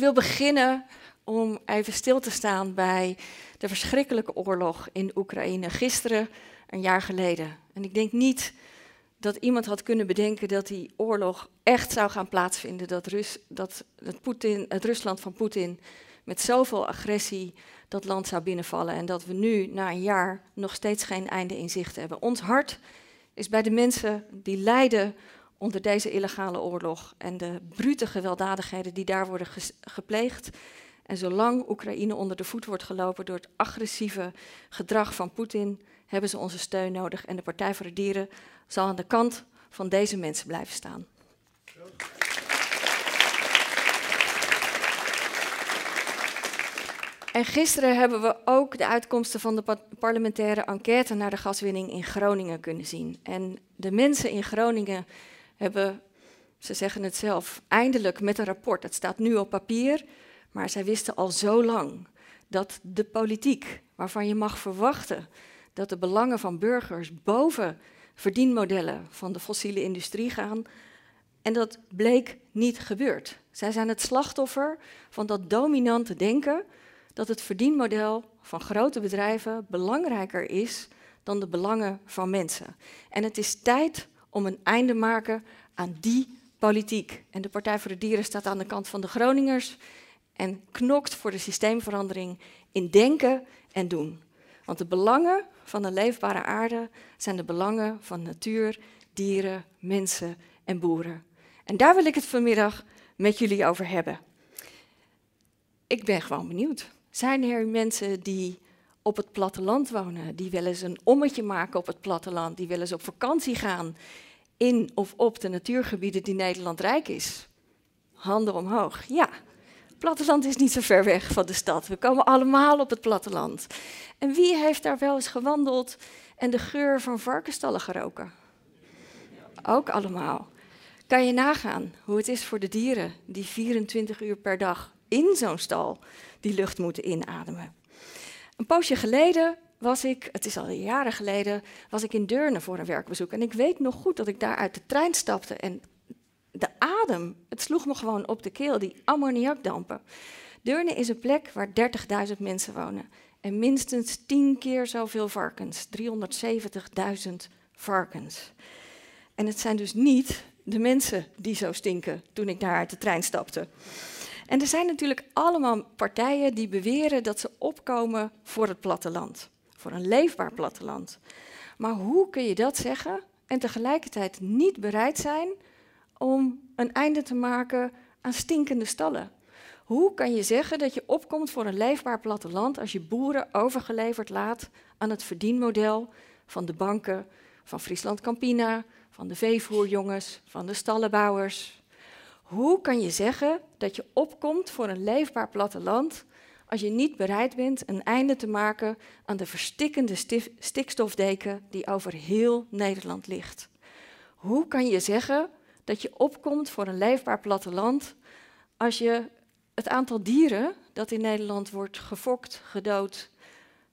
wil beginnen om even stil te staan bij de verschrikkelijke oorlog in Oekraïne gisteren, een jaar geleden. En ik denk niet dat iemand had kunnen bedenken dat die oorlog echt zou gaan plaatsvinden, dat, Rus, dat het, het Rusland van Poetin met zoveel agressie dat land zou binnenvallen en dat we nu na een jaar nog steeds geen einde in zicht hebben. Ons hart is bij de mensen die lijden onder deze illegale oorlog en de brute gewelddadigheden die daar worden gepleegd. En zolang Oekraïne onder de voet wordt gelopen door het agressieve gedrag van Poetin, hebben ze onze steun nodig. En de Partij voor de Dieren zal aan de kant van deze mensen blijven staan. En gisteren hebben we ook de uitkomsten van de parlementaire enquête naar de gaswinning in Groningen kunnen zien. En de mensen in Groningen hebben, ze zeggen het zelf, eindelijk met een rapport, het staat nu op papier, maar zij wisten al zo lang dat de politiek, waarvan je mag verwachten dat de belangen van burgers boven verdienmodellen van de fossiele industrie gaan, en dat bleek niet gebeurd. Zij zijn het slachtoffer van dat dominante denken dat het verdienmodel van grote bedrijven belangrijker is dan de belangen van mensen. En het is tijd om een einde maken aan die politiek. En de Partij voor de Dieren staat aan de kant van de Groningers en knokt voor de systeemverandering in denken en doen. Want de belangen van een leefbare aarde zijn de belangen van natuur, dieren, mensen en boeren. En daar wil ik het vanmiddag met jullie over hebben. Ik ben gewoon benieuwd. Zijn er mensen die op het platteland wonen, die wel eens een ommetje maken op het platteland, die wel eens op vakantie gaan in of op de natuurgebieden die Nederland rijk is? Handen omhoog. Ja, het platteland is niet zo ver weg van de stad. We komen allemaal op het platteland. En wie heeft daar wel eens gewandeld en de geur van varkenstallen geroken? Ook allemaal. Kan je nagaan hoe het is voor de dieren die 24 uur per dag in zo'n stal die lucht moeten inademen. Een poosje geleden was ik, het is al jaren geleden, was ik in Deurne voor een werkbezoek. En ik weet nog goed dat ik daar uit de trein stapte en de adem, het sloeg me gewoon op de keel, die ammoniakdampen. Deurne is een plek waar 30.000 mensen wonen. En minstens 10 keer zoveel varkens, 370.000 varkens. En het zijn dus niet de mensen die zo stinken toen ik daar uit de trein stapte. En er zijn natuurlijk allemaal partijen die beweren dat ze opkomen voor het platteland, voor een leefbaar platteland. Maar hoe kun je dat zeggen en tegelijkertijd niet bereid zijn om een einde te maken aan stinkende stallen? Hoe kan je zeggen dat je opkomt voor een leefbaar platteland als je boeren overgeleverd laat aan het verdienmodel van de banken, van Friesland Campina, van de veevoerjongens, van de stallenbouwers, hoe kan je zeggen dat je opkomt voor een leefbaar platteland als je niet bereid bent een einde te maken aan de verstikkende stikstofdeken die over heel Nederland ligt? Hoe kan je zeggen dat je opkomt voor een leefbaar platteland als je het aantal dieren dat in Nederland wordt gefokt, gedood,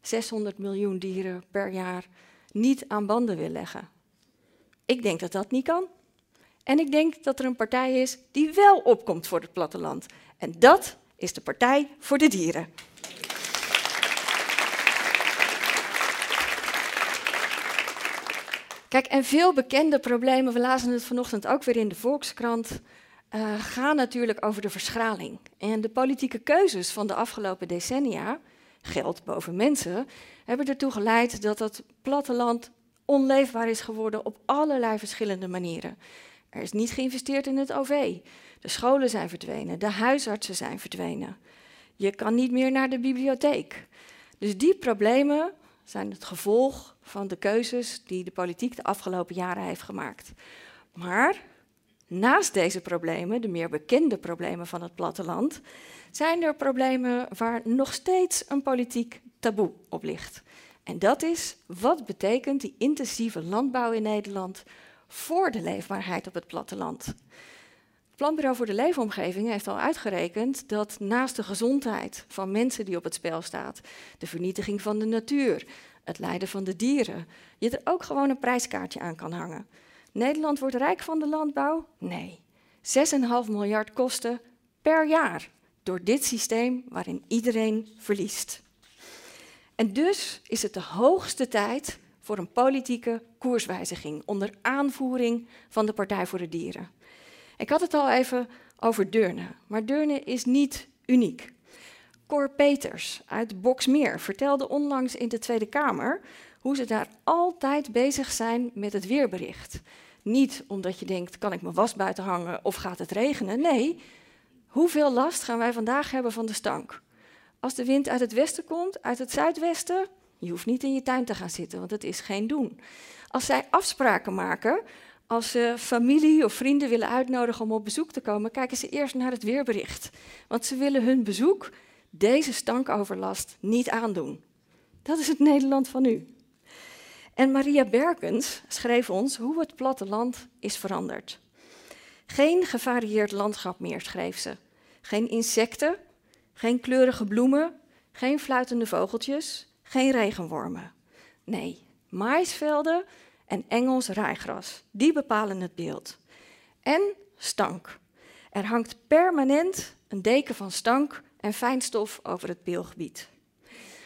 600 miljoen dieren per jaar, niet aan banden wil leggen? Ik denk dat dat niet kan. En ik denk dat er een partij is die wel opkomt voor het platteland. En dat is de Partij voor de Dieren. Kijk, en veel bekende problemen, we lazen het vanochtend ook weer in de Volkskrant, uh, gaan natuurlijk over de verschraling. En de politieke keuzes van de afgelopen decennia, geld boven mensen, hebben ertoe geleid dat het platteland onleefbaar is geworden op allerlei verschillende manieren. Er is niet geïnvesteerd in het OV. De scholen zijn verdwenen, de huisartsen zijn verdwenen. Je kan niet meer naar de bibliotheek. Dus die problemen zijn het gevolg van de keuzes die de politiek de afgelopen jaren heeft gemaakt. Maar naast deze problemen, de meer bekende problemen van het platteland, zijn er problemen waar nog steeds een politiek taboe op ligt. En dat is wat betekent die intensieve landbouw in Nederland voor de leefbaarheid op het platteland. Het Planbureau voor de Leefomgeving heeft al uitgerekend dat naast de gezondheid van mensen die op het spel staat, de vernietiging van de natuur, het lijden van de dieren, je er ook gewoon een prijskaartje aan kan hangen. Nederland wordt rijk van de landbouw? Nee. 6,5 miljard kosten per jaar. door dit systeem waarin iedereen verliest. En dus is het de hoogste tijd voor een politieke koerswijziging onder aanvoering van de Partij voor de Dieren. Ik had het al even over Deurne, maar Deurne is niet uniek. Cor Peters uit Boksmeer vertelde onlangs in de Tweede Kamer hoe ze daar altijd bezig zijn met het weerbericht. Niet omdat je denkt, kan ik mijn was buiten hangen of gaat het regenen? Nee, hoeveel last gaan wij vandaag hebben van de stank? Als de wind uit het westen komt, uit het zuidwesten, je hoeft niet in je tuin te gaan zitten, want dat is geen doen. Als zij afspraken maken, als ze familie of vrienden willen uitnodigen om op bezoek te komen, kijken ze eerst naar het weerbericht. Want ze willen hun bezoek deze stankoverlast niet aandoen. Dat is het Nederland van nu. En Maria Berkens schreef ons hoe het platteland is veranderd. Geen gevarieerd landschap meer, schreef ze. Geen insecten, geen kleurige bloemen, geen fluitende vogeltjes, geen regenwormen. Nee, maisvelden en Engels rijgras, die bepalen het beeld. En stank. Er hangt permanent een deken van stank en fijnstof over het beelgebied.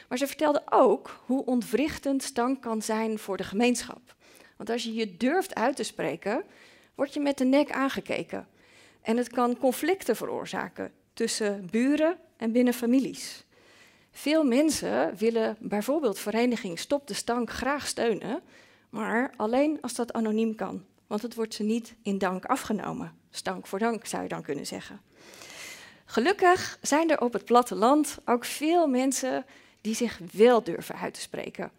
Maar ze vertelde ook hoe ontwrichtend stank kan zijn voor de gemeenschap. Want als je je durft uit te spreken, word je met de nek aangekeken. En het kan conflicten veroorzaken tussen buren en binnen families. Veel mensen willen bijvoorbeeld vereniging Stop de Stank graag steunen, maar alleen als dat anoniem kan, want het wordt ze niet in dank afgenomen. Stank voor dank zou je dan kunnen zeggen. Gelukkig zijn er op het platteland ook veel mensen die zich wel durven uit te spreken.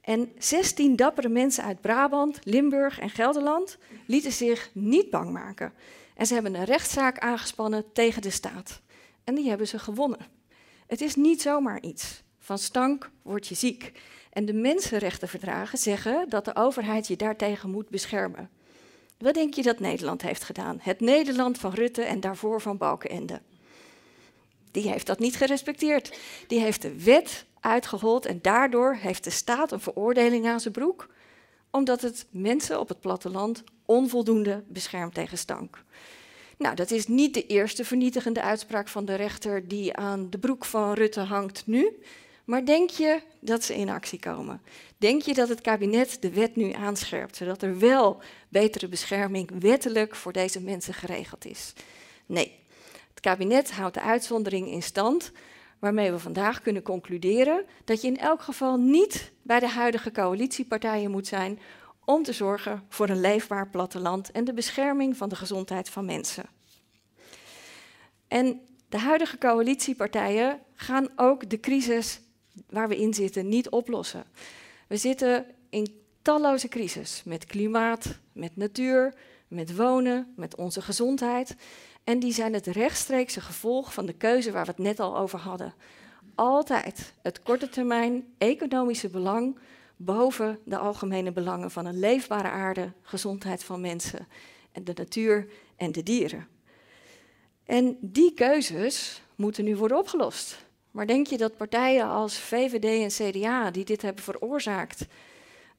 En 16 dappere mensen uit Brabant, Limburg en Gelderland lieten zich niet bang maken. En ze hebben een rechtszaak aangespannen tegen de staat. En die hebben ze gewonnen. Het is niet zomaar iets. Van stank word je ziek. En de mensenrechtenverdragen zeggen dat de overheid je daartegen moet beschermen. Wat denk je dat Nederland heeft gedaan? Het Nederland van Rutte en daarvoor van Balkenende. Die heeft dat niet gerespecteerd. Die heeft de wet uitgehold en daardoor heeft de staat een veroordeling aan zijn broek, omdat het mensen op het platteland onvoldoende beschermt tegen stank. Nou, dat is niet de eerste vernietigende uitspraak van de rechter die aan de broek van Rutte hangt nu. Maar denk je dat ze in actie komen? Denk je dat het kabinet de wet nu aanscherpt, zodat er wel betere bescherming wettelijk voor deze mensen geregeld is? Nee, het kabinet houdt de uitzondering in stand, waarmee we vandaag kunnen concluderen dat je in elk geval niet bij de huidige coalitiepartijen moet zijn om te zorgen voor een leefbaar platteland en de bescherming van de gezondheid van mensen. En de huidige coalitiepartijen gaan ook de crisis waar we in zitten niet oplossen. We zitten in talloze crisis met klimaat, met natuur, met wonen, met onze gezondheid. En die zijn het rechtstreekse gevolg van de keuze waar we het net al over hadden. Altijd het korte termijn economische belang boven de algemene belangen van een leefbare aarde, gezondheid van mensen en de natuur en de dieren. En die keuzes moeten nu worden opgelost. Maar denk je dat partijen als VVD en CDA, die dit hebben veroorzaakt,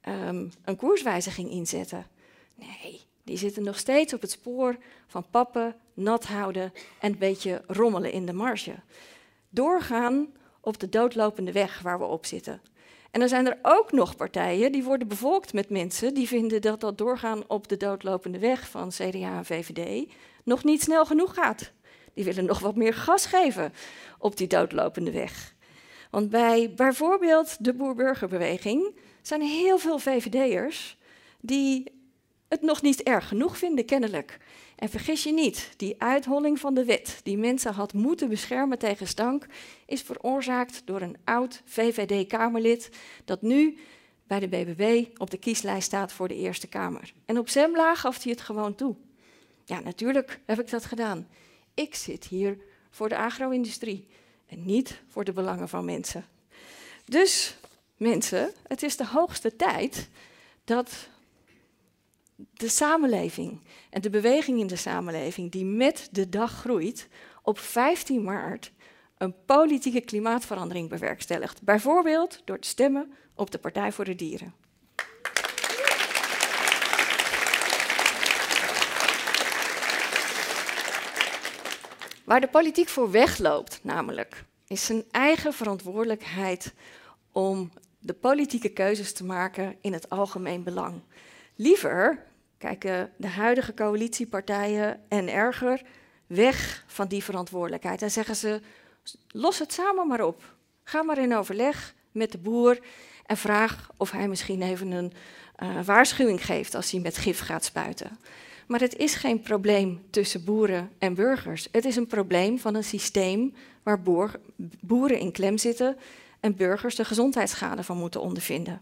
um, een koerswijziging inzetten? Nee, die zitten nog steeds op het spoor van pappen, nat houden en een beetje rommelen in de marge. Doorgaan op de doodlopende weg waar we op zitten. En dan zijn er ook nog partijen die worden bevolkt met mensen die vinden dat dat doorgaan op de doodlopende weg van CDA en VVD nog niet snel genoeg gaat. Die willen nog wat meer gas geven op die doodlopende weg. Want bij bijvoorbeeld de boer-burgerbeweging zijn heel veel VVD'ers die het nog niet erg genoeg vinden, kennelijk. En vergis je niet, die uitholling van de wet die mensen had moeten beschermen tegen stank, is veroorzaakt door een oud VVD-Kamerlid dat nu bij de BBB op de kieslijst staat voor de Eerste Kamer. En op Zembla gaf hij het gewoon toe. Ja, natuurlijk heb ik dat gedaan. Ik zit hier voor de agro-industrie en niet voor de belangen van mensen. Dus mensen, het is de hoogste tijd dat de samenleving en de beweging in de samenleving die met de dag groeit, op 15 maart een politieke klimaatverandering bewerkstelligt. Bijvoorbeeld door te stemmen op de Partij voor de Dieren. Waar de politiek voor wegloopt, namelijk, is zijn eigen verantwoordelijkheid om de politieke keuzes te maken in het algemeen belang. Liever kijken de huidige coalitiepartijen en erger weg van die verantwoordelijkheid en zeggen ze: los het samen maar op. Ga maar in overleg met de boer en vraag of hij misschien even een uh, waarschuwing geeft als hij met gif gaat spuiten. Maar het is geen probleem tussen boeren en burgers. Het is een probleem van een systeem waar boeren in klem zitten en burgers de gezondheidsschade van moeten ondervinden.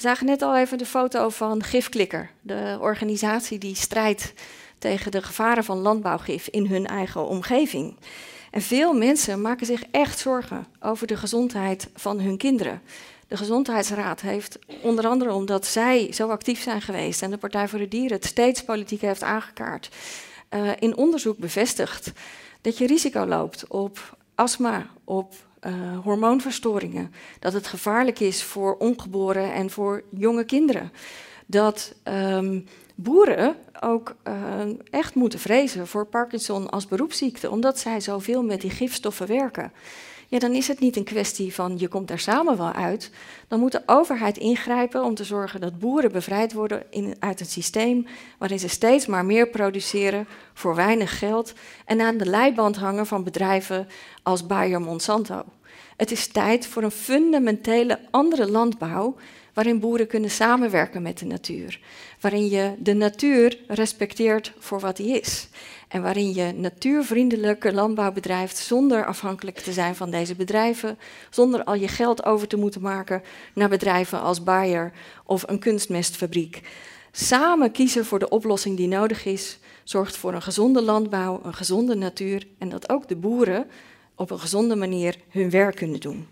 We zagen net al even de foto van Gifklikker, de organisatie die strijdt tegen de gevaren van landbouwgif in hun eigen omgeving. En veel mensen maken zich echt zorgen over de gezondheid van hun kinderen. De Gezondheidsraad heeft, onder andere omdat zij zo actief zijn geweest en de Partij voor de Dieren het steeds politiek heeft aangekaart, uh, in onderzoek bevestigd dat je risico loopt op astma, op uh, hormoonverstoringen. Dat het gevaarlijk is voor ongeboren en voor jonge kinderen. Dat um, boeren ook uh, echt moeten vrezen voor Parkinson als beroepsziekte, omdat zij zoveel met die gifstoffen werken ja, dan is het niet een kwestie van je komt er samen wel uit. Dan moet de overheid ingrijpen om te zorgen dat boeren bevrijd worden in, uit het systeem waarin ze steeds maar meer produceren voor weinig geld en aan de leiband hangen van bedrijven als Bayer Monsanto. Het is tijd voor een fundamentele andere landbouw waarin boeren kunnen samenwerken met de natuur. Waarin je de natuur respecteert voor wat die is. En waarin je natuurvriendelijke landbouw bedrijft zonder afhankelijk te zijn van deze bedrijven. Zonder al je geld over te moeten maken naar bedrijven als Bayer of een kunstmestfabriek. Samen kiezen voor de oplossing die nodig is, zorgt voor een gezonde landbouw, een gezonde natuur en dat ook de boeren op een gezonde manier hun werk kunnen doen.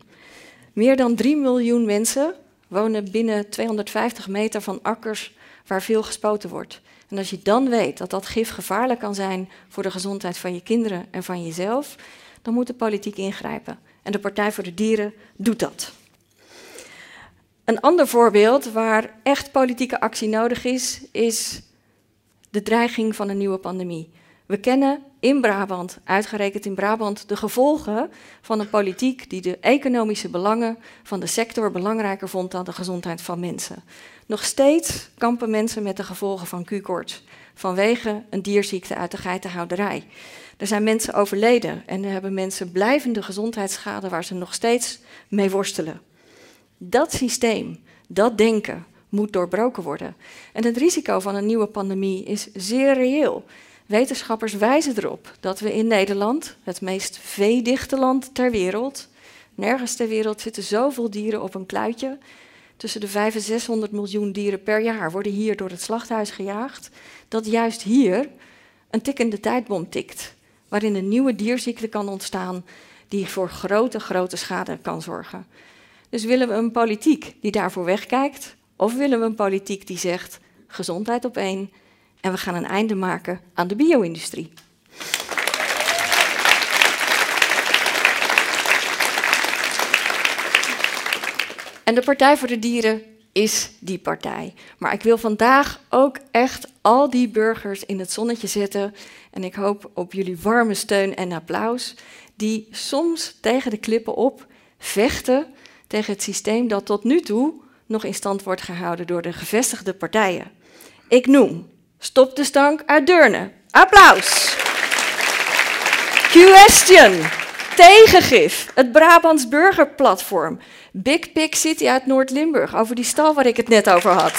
Meer dan 3 miljoen mensen wonen binnen 250 meter van akkers waar veel gespoten wordt. En als je dan weet dat dat gif gevaarlijk kan zijn voor de gezondheid van je kinderen en van jezelf, dan moet de politiek ingrijpen. En de Partij voor de Dieren doet dat. Een ander voorbeeld waar echt politieke actie nodig is, is de dreiging van een nieuwe pandemie. We kennen in Brabant, uitgerekend in Brabant, de gevolgen van een politiek die de economische belangen van de sector belangrijker vond dan de gezondheid van mensen. Nog steeds kampen mensen met de gevolgen van Q-koorts vanwege een dierziekte uit de geitenhouderij. Er zijn mensen overleden en er hebben mensen blijvende gezondheidsschade waar ze nog steeds mee worstelen. Dat systeem, dat denken, moet doorbroken worden. En het risico van een nieuwe pandemie is zeer reëel. Wetenschappers wijzen erop dat we in Nederland, het meest veedichte land ter wereld, nergens ter wereld zitten zoveel dieren op een kluitje. Tussen de 500 en 600 miljoen dieren per jaar worden hier door het slachthuis gejaagd. Dat juist hier een tikkende tijdbom tikt, waarin een nieuwe dierziekte kan ontstaan die voor grote, grote schade kan zorgen. Dus willen we een politiek die daarvoor wegkijkt, of willen we een politiek die zegt gezondheid op één, en we gaan een einde maken aan de bio-industrie. En de Partij voor de Dieren is die partij. Maar ik wil vandaag ook echt al die burgers in het zonnetje zetten. En ik hoop op jullie warme steun en applaus. Die soms tegen de klippen op vechten tegen het systeem dat tot nu toe nog in stand wordt gehouden door de gevestigde partijen. Ik noem Stop de stank uit Deurne. Applaus. Question. Tegengif. Het Brabants Burgerplatform. Big Pig City uit Noord-Limburg. Over die stal waar ik het net over had.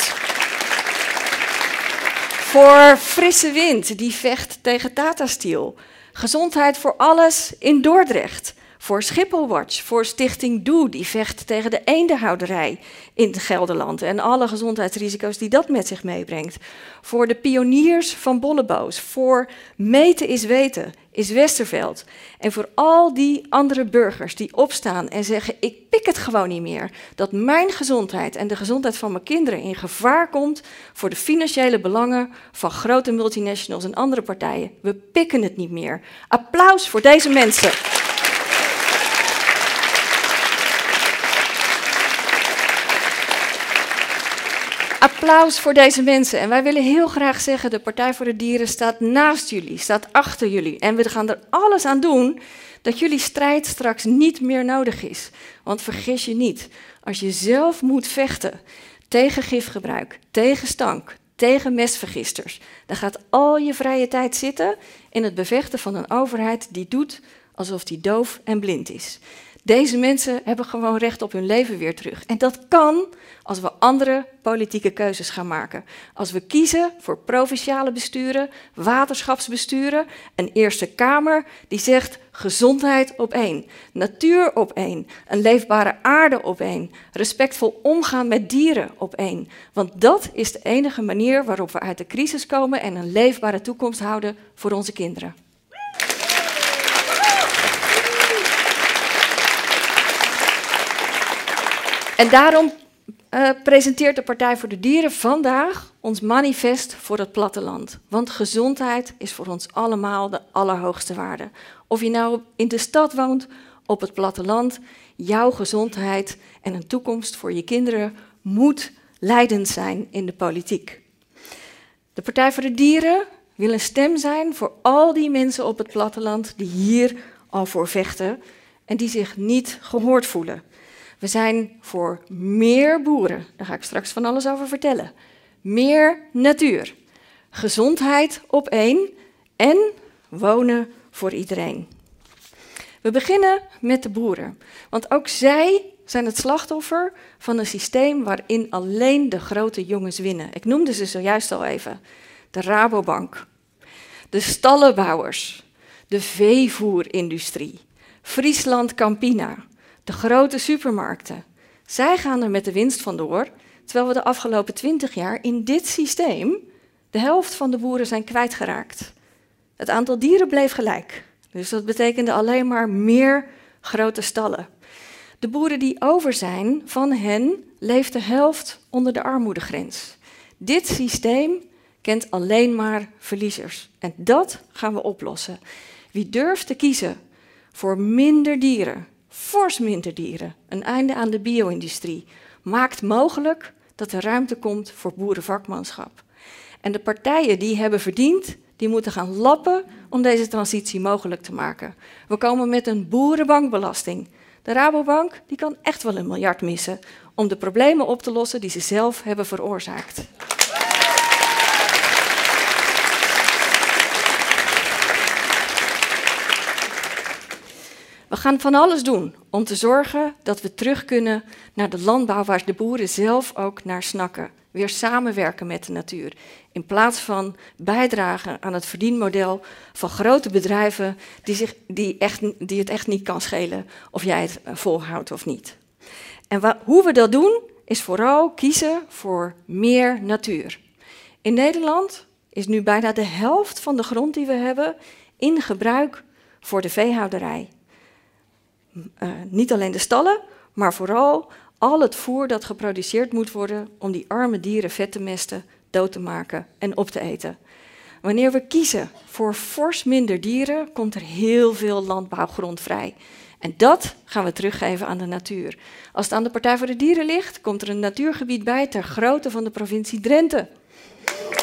Voor frisse wind die vecht tegen Tata Steel. Gezondheid voor alles in Dordrecht voor Schipholwatch, voor Stichting Doe, die vecht tegen de eendenhouderij in Gelderland en alle gezondheidsrisico's die dat met zich meebrengt. Voor de pioniers van Bolleboos, voor Meten is Weten, is Westerveld. En voor al die andere burgers die opstaan en zeggen: Ik pik het gewoon niet meer. Dat mijn gezondheid en de gezondheid van mijn kinderen in gevaar komt voor de financiële belangen van grote multinationals en andere partijen. We pikken het niet meer. Applaus voor deze mensen. Applaus voor deze mensen. En wij willen heel graag zeggen, de Partij voor de Dieren staat naast jullie, staat achter jullie. En we gaan er alles aan doen dat jullie strijd straks niet meer nodig is. Want vergis je niet, als je zelf moet vechten tegen gifgebruik, tegen stank, tegen mesvergisters, dan gaat al je vrije tijd zitten in het bevechten van een overheid die doet alsof die doof en blind is. Deze mensen hebben gewoon recht op hun leven weer terug. En dat kan als we andere politieke keuzes gaan maken. Als we kiezen voor provinciale besturen, waterschapsbesturen, een Eerste Kamer die zegt gezondheid op één, natuur op één, een leefbare aarde op één, respectvol omgaan met dieren op één. Want dat is de enige manier waarop we uit de crisis komen en een leefbare toekomst houden voor onze kinderen. En daarom uh, presenteert de Partij voor de Dieren vandaag ons manifest voor het platteland. Want gezondheid is voor ons allemaal de allerhoogste waarde. Of je nou in de stad woont, op het platteland, jouw gezondheid en een toekomst voor je kinderen moet leidend zijn in de politiek. De Partij voor de Dieren wil een stem zijn voor al die mensen op het platteland die hier al voor vechten en die zich niet gehoord voelen. We zijn voor meer boeren, daar ga ik straks van alles over vertellen. Meer natuur, gezondheid op één en wonen voor iedereen. We beginnen met de boeren, want ook zij zijn het slachtoffer van een systeem waarin alleen de grote jongens winnen. Ik noemde ze zojuist al even. De Rabobank, de stallenbouwers, de veevoerindustrie, Friesland Campina, de grote supermarkten. Zij gaan er met de winst vandoor, terwijl we de afgelopen twintig jaar in dit systeem de helft van de boeren zijn kwijtgeraakt. Het aantal dieren bleef gelijk. Dus dat betekende alleen maar meer grote stallen. De boeren die over zijn, van hen leeft de helft onder de armoedegrens. Dit systeem kent alleen maar verliezers. En dat gaan we oplossen. Wie durft te kiezen voor minder dieren, fors minder dieren, een einde aan de bio-industrie, maakt mogelijk dat er ruimte komt voor boerenvakmanschap. En de partijen die hebben verdiend, die moeten gaan lappen om deze transitie mogelijk te maken. We komen met een boerenbankbelasting. De Rabobank die kan echt wel een miljard missen om de problemen op te lossen die ze zelf hebben veroorzaakt. We gaan van alles doen om te zorgen dat we terug kunnen naar de landbouw waar de boeren zelf ook naar snakken. Weer samenwerken met de natuur. In plaats van bijdragen aan het verdienmodel van grote bedrijven die, zich, die, echt, die het echt niet kan schelen of jij het eh, volhoudt of niet. En hoe we dat doen, is vooral kiezen voor meer natuur. In Nederland is nu bijna de helft van de grond die we hebben in gebruik voor de veehouderij. Uh, niet alleen de stallen, maar vooral al het voer dat geproduceerd moet worden om die arme dieren vet te mesten, dood te maken en op te eten. Wanneer we kiezen voor fors minder dieren, komt er heel veel landbouwgrond vrij. En dat gaan we teruggeven aan de natuur. Als het aan de Partij voor de Dieren ligt, komt er een natuurgebied bij ter grootte van de provincie Drenthe.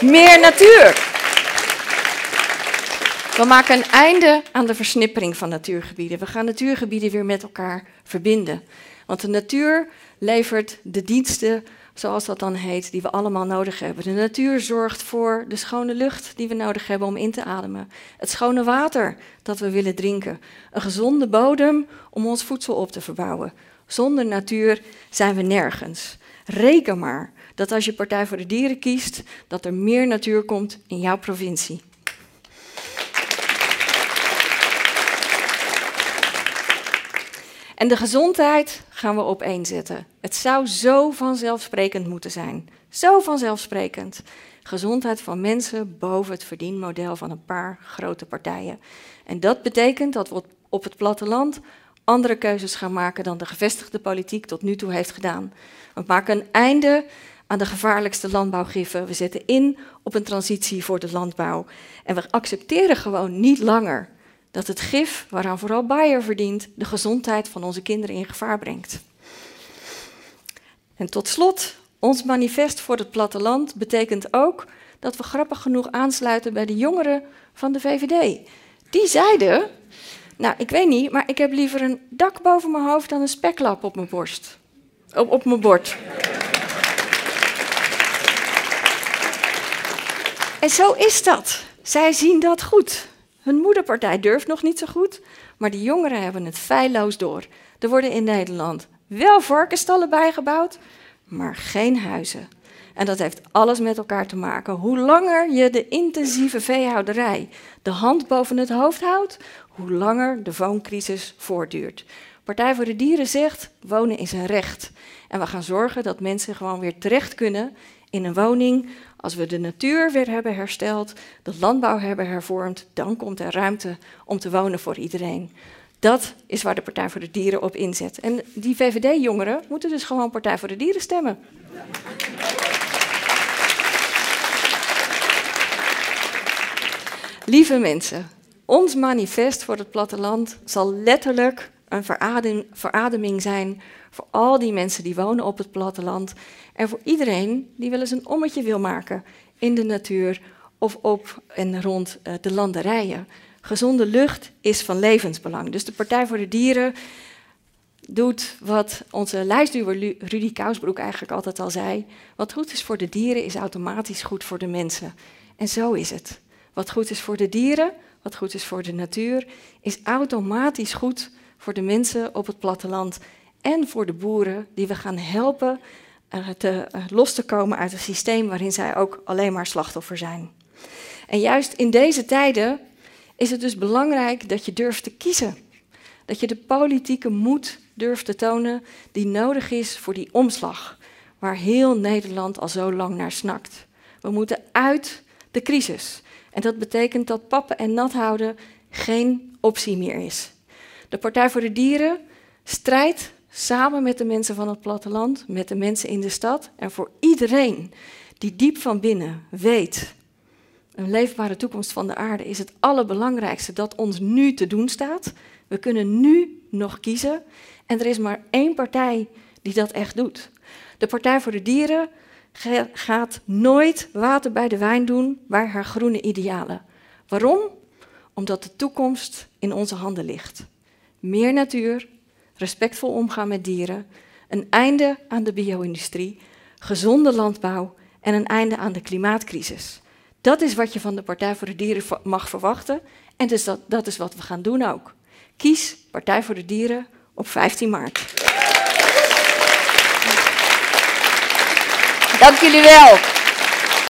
Meer natuur! We maken een einde aan de versnippering van natuurgebieden. We gaan natuurgebieden weer met elkaar verbinden. Want de natuur levert de diensten, zoals dat dan heet, die we allemaal nodig hebben. De natuur zorgt voor de schone lucht die we nodig hebben om in te ademen. Het schone water dat we willen drinken. Een gezonde bodem om ons voedsel op te verbouwen. Zonder natuur zijn we nergens. Reken maar dat als je Partij voor de Dieren kiest, dat er meer natuur komt in jouw provincie. En de gezondheid gaan we opeenzetten. Het zou zo vanzelfsprekend moeten zijn. Zo vanzelfsprekend. Gezondheid van mensen boven het verdienmodel van een paar grote partijen. En dat betekent dat we op het platteland andere keuzes gaan maken dan de gevestigde politiek tot nu toe heeft gedaan. We maken een einde aan de gevaarlijkste landbouwgiffen. We zetten in op een transitie voor de landbouw. En we accepteren gewoon niet langer dat het gif, waaraan vooral Bayer verdient, de gezondheid van onze kinderen in gevaar brengt. En tot slot Ons manifest voor het platteland betekent ook dat we grappig genoeg aansluiten bij de jongeren van de VVD. Die zeiden, nou ik weet niet, maar ik heb liever een dak boven mijn hoofd dan een speklap op mijn borst. Op, op mijn bord. En zo is dat. Zij zien dat goed. Hun moederpartij durft nog niet zo goed, maar de jongeren hebben het feilloos door. Er worden in Nederland wel varkenstallen bijgebouwd, maar geen huizen. En dat heeft alles met elkaar te maken. Hoe langer je de intensieve veehouderij de hand boven het hoofd houdt, hoe langer de wooncrisis voortduurt. Partij voor de Dieren zegt: wonen is een recht. En we gaan zorgen dat mensen gewoon weer terecht kunnen in een woning. Als we de natuur weer hebben hersteld, de landbouw hebben hervormd, dan komt er ruimte om te wonen voor iedereen. Dat is waar de Partij voor de Dieren op inzet. En die VVD-jongeren moeten dus gewoon Partij voor de Dieren stemmen. Lieve mensen, ons manifest voor het platteland zal letterlijk een verademing zijn voor al die mensen die wonen op het platteland en voor iedereen die wel eens een ommetje wil maken in de natuur of op en rond eh, de landerijen. Gezonde lucht is van levensbelang. Dus de Partij voor de Dieren doet wat onze lijstduwer Rudy Kousbroek eigenlijk altijd al zei. Wat goed is voor de dieren is automatisch goed voor de mensen. En zo is het. Wat goed is voor de dieren, wat goed is voor de natuur, is automatisch goed voor de mensen op het platteland en voor de boeren die we gaan helpen uh, te, uh, los te komen uit een systeem waarin zij ook alleen maar slachtoffer zijn. En juist in deze tijden is het dus belangrijk dat je durft te kiezen. Dat je de politieke moed durft te tonen die nodig is voor die omslag, waar heel Nederland al zo lang naar snakt. We moeten uit de crisis. En dat betekent dat pappen en nat houden geen optie meer is. De Partij voor de Dieren strijdt samen met de mensen van het platteland, met de mensen in de stad en voor iedereen die diep van binnen weet een leefbare toekomst van de aarde is het allerbelangrijkste dat ons nu te doen staat. We kunnen nu nog kiezen en er is maar één partij die dat echt doet. De Partij voor de Dieren gaat nooit water bij de wijn doen bij haar groene idealen. Waarom? Omdat de toekomst in onze handen ligt. Meer natuur, respectvol omgaan met dieren, een einde aan de bio-industrie, gezonde landbouw en een einde aan de klimaatcrisis. Dat is wat je van de Partij voor de Dieren mag verwachten en dus dat, dat is wat we gaan doen ook. Kies Partij voor de Dieren op 15 maart. Dank jullie wel.